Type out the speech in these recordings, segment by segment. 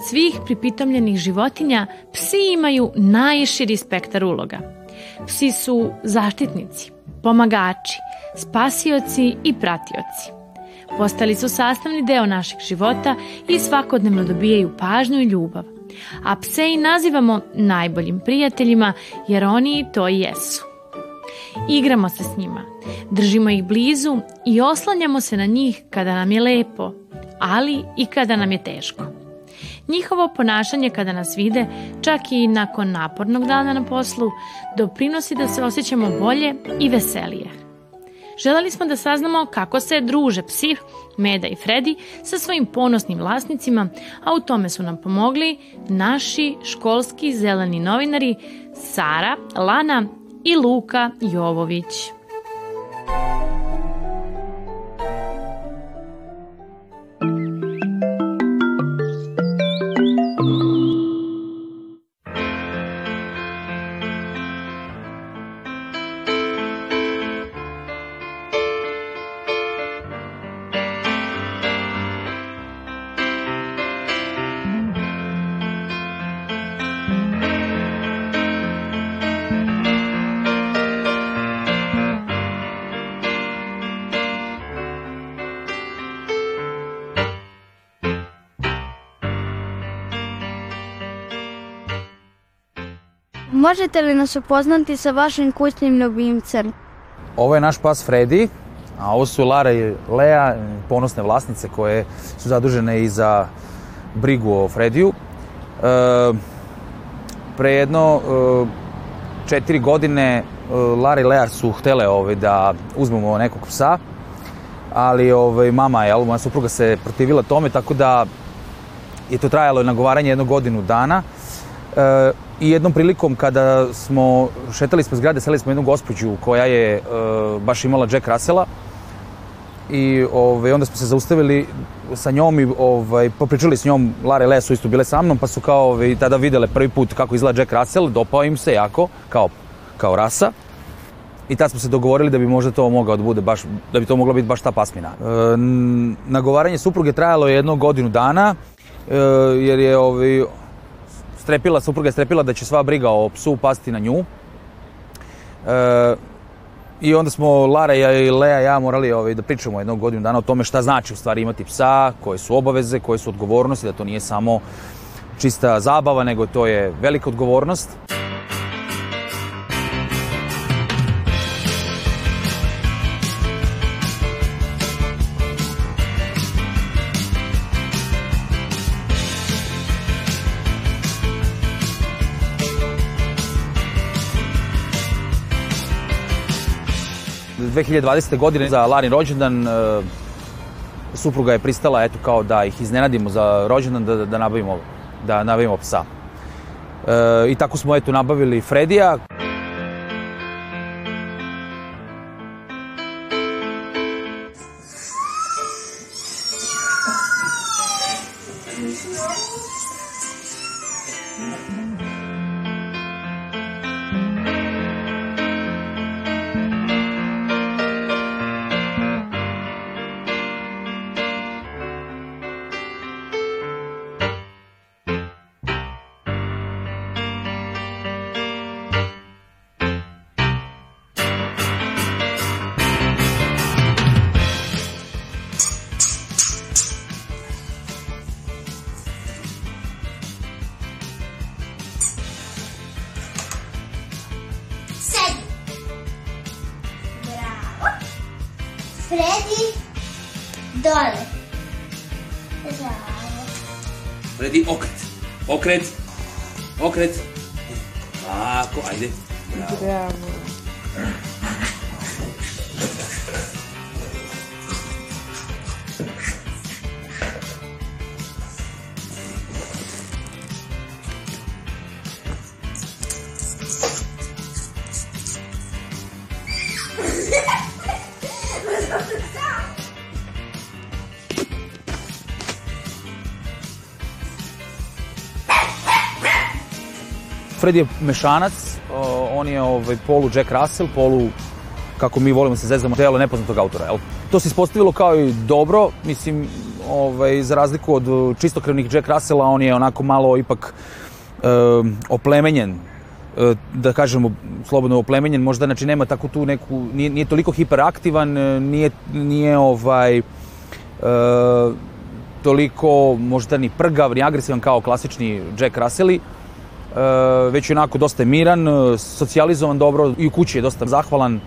Od svih pripitomljenih životinja, psi imaju najširi spektar uloga. Psi su zaštitnici, pomagači, spasioci i pratioci. Postali su sastavni deo naših života i svakodnevno dobijaju pažnju i ljubav. A pse i nazivamo najboljim prijateljima jer oni to i jesu. Igramo se s njima, držimo ih blizu i oslanjamo se na njih kada nam je lepo, ali i kada nam je teško. Njihovo ponašanje kada nas vide, čak i nakon napornog dana na poslu, doprinosi da se osjećamo bolje i veselije. Želeli smo da saznamo kako se druže psi, Meda i Fredi, sa svojim ponosnim vlasnicima, a u tome su nam pomogli naši školski zeleni novinari Sara, Lana i Luka Jovović. Možete li nas upoznati sa vašim kućnim ljubimcem? Ovo je naš pas Freddy, a ovo su Lara i Lea, ponosne vlasnice koje su zadužene i za brigu o Frediju. E, pre jedno e, četiri godine e, Lara i Lea su htele ovaj, da uzmemo nekog psa, ali ovaj, mama, jel, moja supruga se protivila tome, tako da je to trajalo nagovaranje jednu godinu dana. E, I jednom prilikom kada smo šetali smo zgrade, seli smo jednu gospođu koja je e, baš imala Jack Russella i ove, ovaj, onda smo se zaustavili sa njom i ovaj, popričali s njom, Lare Le su isto bile sa mnom, pa su kao ove, ovaj, tada videle prvi put kako izgleda Jack Russell, dopao im se jako, kao, kao rasa. I tad smo se dogovorili da bi možda to mogao da bude baš, da bi to moglo biti baš ta pasmina. E, nagovaranje supruge trajalo je jedno godinu dana, e, jer je ovaj, strepila, supruga je strepila da će sva briga o psu pasti na nju. E, I onda smo Lara i Lea i ja morali ovaj, da pričamo jednog godinu dana o tome šta znači u stvari imati psa, koje su obaveze, koje su odgovornosti, da to nije samo čista zabava, nego to je velika odgovornost. 2020. godine za Larin rođendan e, supruga je pristala eto kao da ih iznenadimo za rođendan da, da nabavimo da nabavimo psa. E, I tako smo eto nabavili Fredija. Fredi dole. Bravo. Fredi okret. Okret. Okret. Tako, ajde. Bravo. Bravo. Fred je mešanac, on je ovaj, polu Jack Russell, polu kako mi volimo da se zezamo, telo nepoznatog autora. Jel? To se ispostavilo kao i dobro, mislim, ovaj, za razliku od čistokrevnih Jack Russella, on je onako malo ipak e, oplemenjen, e, da kažemo slobodno oplemenjen, možda znači nema tako tu neku, nije, nije toliko hiperaktivan, nije, nije ovaj, e, toliko možda ni prgav, ni agresivan kao klasični Jack Russelli, Eh, već onako dosta miran, eh, socijalizovan dobro i u kući je dosta zahvalan.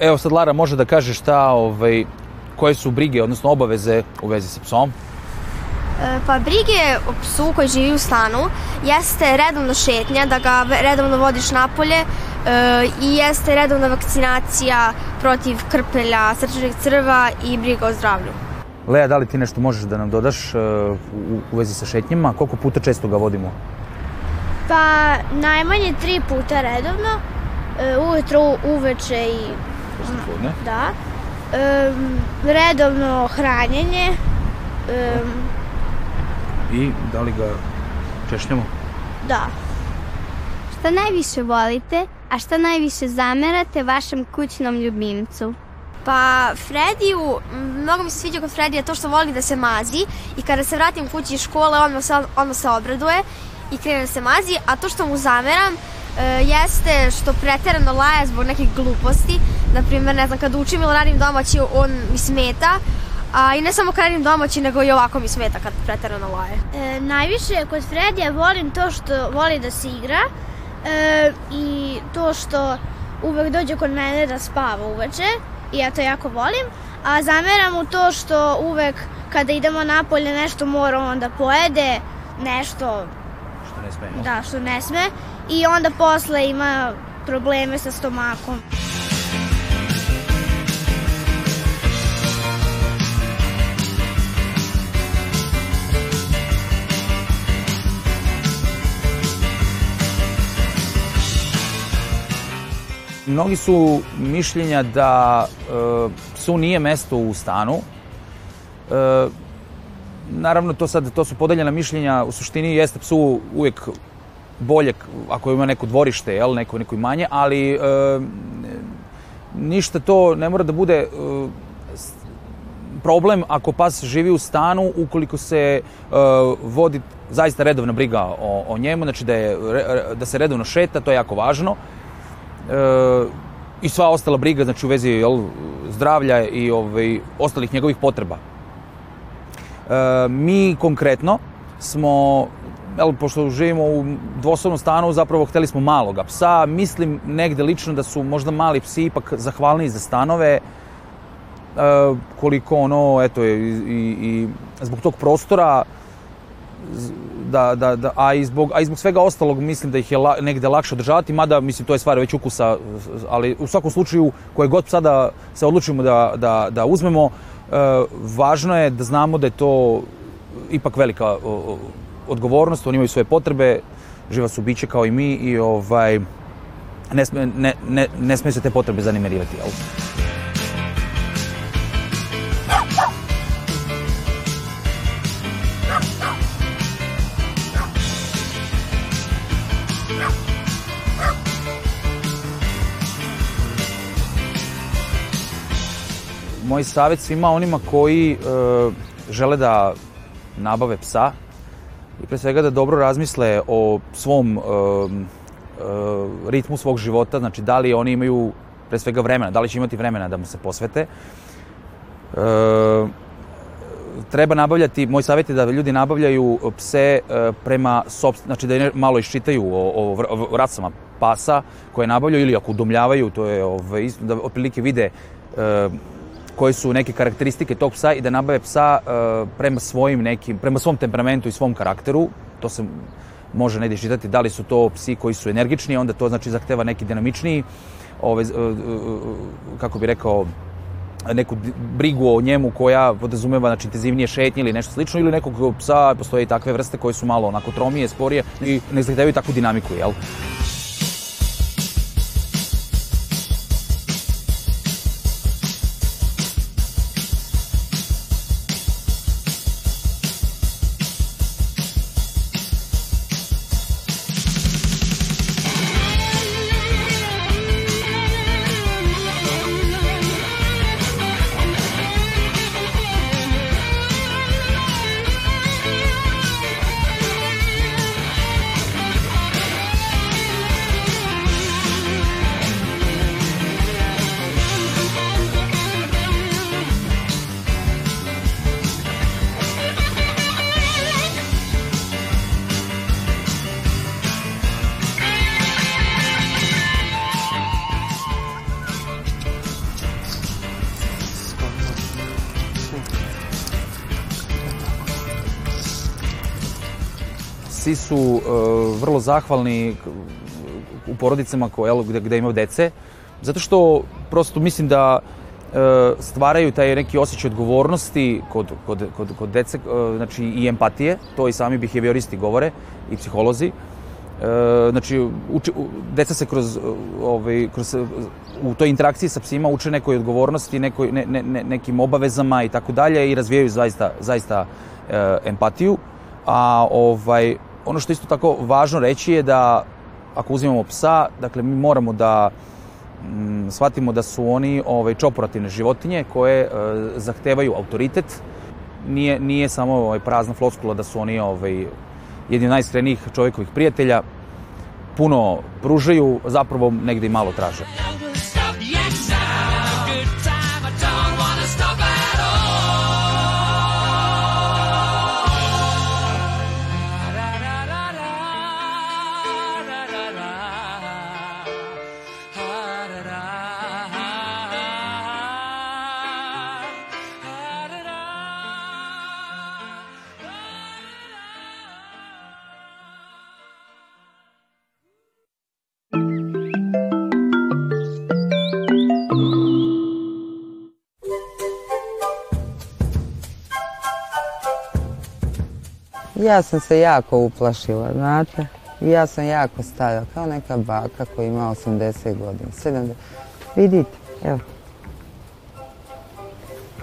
Evo sad Lara može da kaže šta, ovaj, koje su brige, odnosno obaveze u vezi sa psom? Eh, pa brige o psu koji živi u stanu jeste redovna šetnja, da ga redovno vodiš napolje e, i jeste redovna vakcinacija protiv krpelja, srčanih crva i briga o zdravlju. Lea, da li ti nešto možeš da nam dodaš u, u vezi sa šetnjama? Koliko puta često ga vodimo? Pa najmanje tri puta redovno, e, ujutro, uveče i... Poslepodne? Da. E, redovno hranjenje. E, I da li ga češljamo? Da. Šta najviše volite, a šta najviše zamerate vašem kućnom ljubimcu? Pa Frediju, mnogo mi se sviđa kod Fredija to što voli da se mazi i kada se vratim kući iz škole on se, on se obraduje i krene da se mazi, a to što mu zameram e, jeste što preterano laje zbog nekih gluposti. Naprimjer, ne znam, kad učim ili radim domaći, on mi smeta, a i ne samo kad radim domaći, nego i ovako mi smeta kad preterano laje. E, najviše kod Fredija volim to što voli da se igra e, i to što uvek dođe kod mene da spava uveče i ja to jako volim, a zameram mu to što uvek kada idemo napolje nešto mora on da pojede, nešto što ne sme. Da, što ne sme. I onda posle ima probleme sa stomakom. Mnogi su mišljenja da e, psu nije mesto u stanu. E, naravno to sad, to su podeljena mišljenja, u suštini jeste psu uvek bolje ako ima neko dvorište, jel, neko, neko imanje, ali e, ništa to ne mora da bude e, problem ako pas živi u stanu ukoliko se e, vodi zaista redovna briga o, o njemu, znači da, je, da se redovno šeta, to je jako važno. E, I sva ostala briga, znači u vezi jel, zdravlja i ovaj, ostalih njegovih potreba. E, mi konkretno smo jel, pošto živimo u dvosobnom stanu, zapravo hteli smo maloga psa. Mislim negde lično da su možda mali psi ipak zahvalniji za stanove, e, koliko ono, eto, i, i, i zbog tog prostora, da, da, da, a, i zbog, a i zbog svega ostalog mislim da ih je la, negde lakše održavati, mada mislim to je stvar već ukusa, ali u svakom slučaju koje god sada se odlučimo da, da, da uzmemo, važno je da znamo da je to ipak velika odgovornost, oni imaju svoje potrebe, živa su biće kao i mi i ovaj, ne, sme, ne, ne, ne smeju se te potrebe zanimerivati. Jel? moj savjet svima onima koji e, žele da nabave psa i pre svega da dobro razmisle o svom e, e, ritmu svog života, znači da li oni imaju pre svega vremena, da li će imati vremena da mu se posvete. E, treba nabavljati, moj savjet je da ljudi nabavljaju pse e, prema sobst... znači da malo iščitaju o, o, o rasama pasa koje nabavljaju ili ako udomljavaju, to je ove, ovaj, da otprilike vide e, koje su neke karakteristike tog psa i da nabave psa uh, prema svojim nekim, prema svom temperamentu i svom karakteru. To se može negde čitati da li su to psi koji su energični, onda to znači zahteva neki dinamičniji, ove, uh, kako bi rekao, neku brigu o njemu koja podrazumeva znači, intenzivnije šetnje ili nešto slično ili nekog psa, postoje i takve vrste koje su malo onako tromije, sporije i ne zahtevaju takvu dinamiku, jel? svi su e, vrlo zahvalni u porodicama koje, gde, gde imaju dece, zato što prosto mislim da e, stvaraju taj neki osjećaj odgovornosti kod, kod, kod, kod dece, e, znači i empatije, to i sami behavioristi govore i psiholozi. znači, uči, deca se kroz, ovaj, kroz, u toj interakciji sa psima uče nekoj odgovornosti, nekoj, ne, ne, ne, nekim obavezama i tako dalje i razvijaju zaista, zaista empatiju. A ovaj, ono što isto tako važno reći je da ako uzimamo psa, dakle mi moramo da mm, shvatimo da su oni ovaj, čoporativne životinje koje e, zahtevaju autoritet. Nije, nije samo ovaj, prazna floskula da su oni ovaj, jedni od najiskrenijih čovekovih prijatelja. Puno pružaju, zapravo negde i malo traže. Ja sam se jako uplašila, znate. Ja sam jako stara, kao neka baka koja ima 80 godina. 70. Vidite, evo.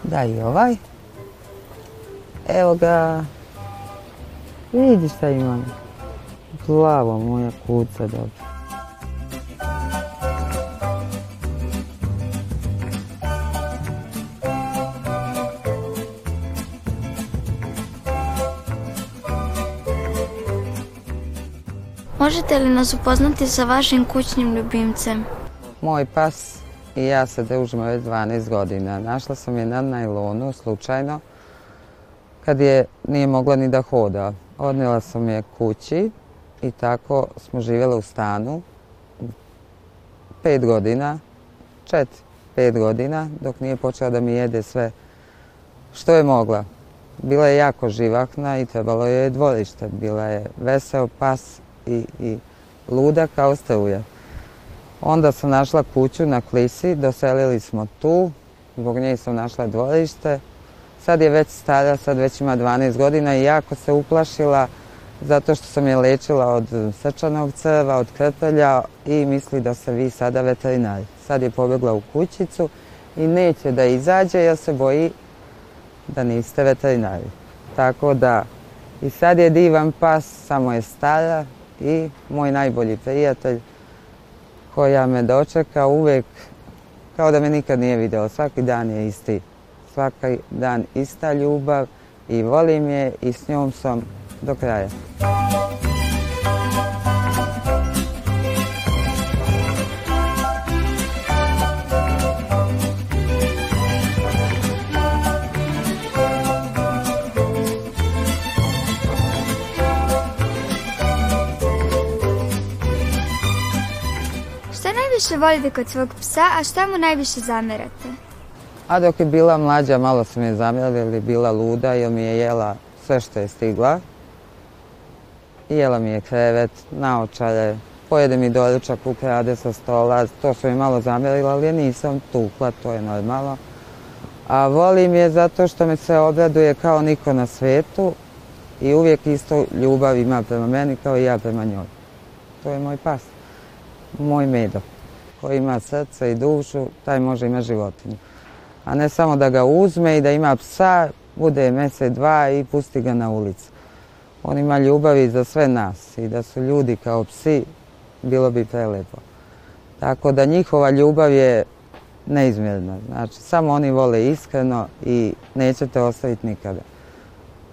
Da i ovaj. Evo ga. Vidi šta imam. Glava moja kuca dobro. Možete li nas upoznati sa vašim kućnim ljubimcem? Moj pas i ja se družimo već 12 godina. Našla sam je na najlonu, slučajno, kad je nije mogla ni da hoda. Odnela sam je kući i tako smo živjela u stanu 5 godina, četiri, pet godina, dok nije počela da mi jede sve što je mogla. Bila je jako živahna i trebalo je dvorište. Bila je veseo pas i, i luda kao struja. Onda sam našla kuću na Klisi, doselili smo tu, zbog nje sam našla dvorište. Sad je već stara, sad već ima 12 godina i jako se uplašila zato što sam je lečila od srčanog crva, od krpelja i misli da se vi sada veterinar. Sad je pobegla u kućicu i neće da izađe jer se boji da niste veterinari. Tako da i sad je divan pas, samo je stara, i moj najbolji prijatelj koja me dočeka uvek kao da me nikad nije video. Svaki dan je isti. Svaki dan ista ljubav i volim je i s njom sam do kraja. najviše volite kod svog psa, a šta mu najviše zamerate? A dok je bila mlađa, malo su mi je bila luda, jer mi je jela sve što je stigla. Jela mi je krevet, naočare, pojede mi doručak, ukrade sa stola, to su mi malo zamerila, ali ja nisam tukla, to je normalno. A volim je zato što me se obraduje kao niko na svetu i uvijek isto ljubav ima prema meni kao i ja prema njoj. To je moj pas, moj medo ko ima srce i dušu, taj može ima životinju. A ne samo da ga uzme i da ima psa, bude mese dva i pusti ga na ulicu. On ima ljubavi za sve nas i da su ljudi kao psi, bilo bi prelepo. Tako da njihova ljubav je neizmjerna. Znači, samo oni vole iskreno i neće te ostaviti nikada.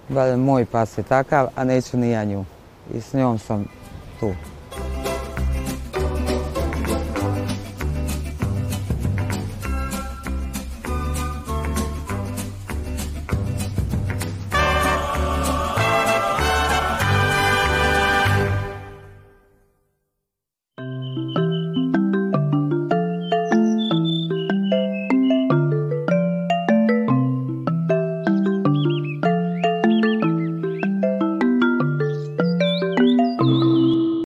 Bar moj pas je takav, a neću ni ja nju. I s njom sam tu.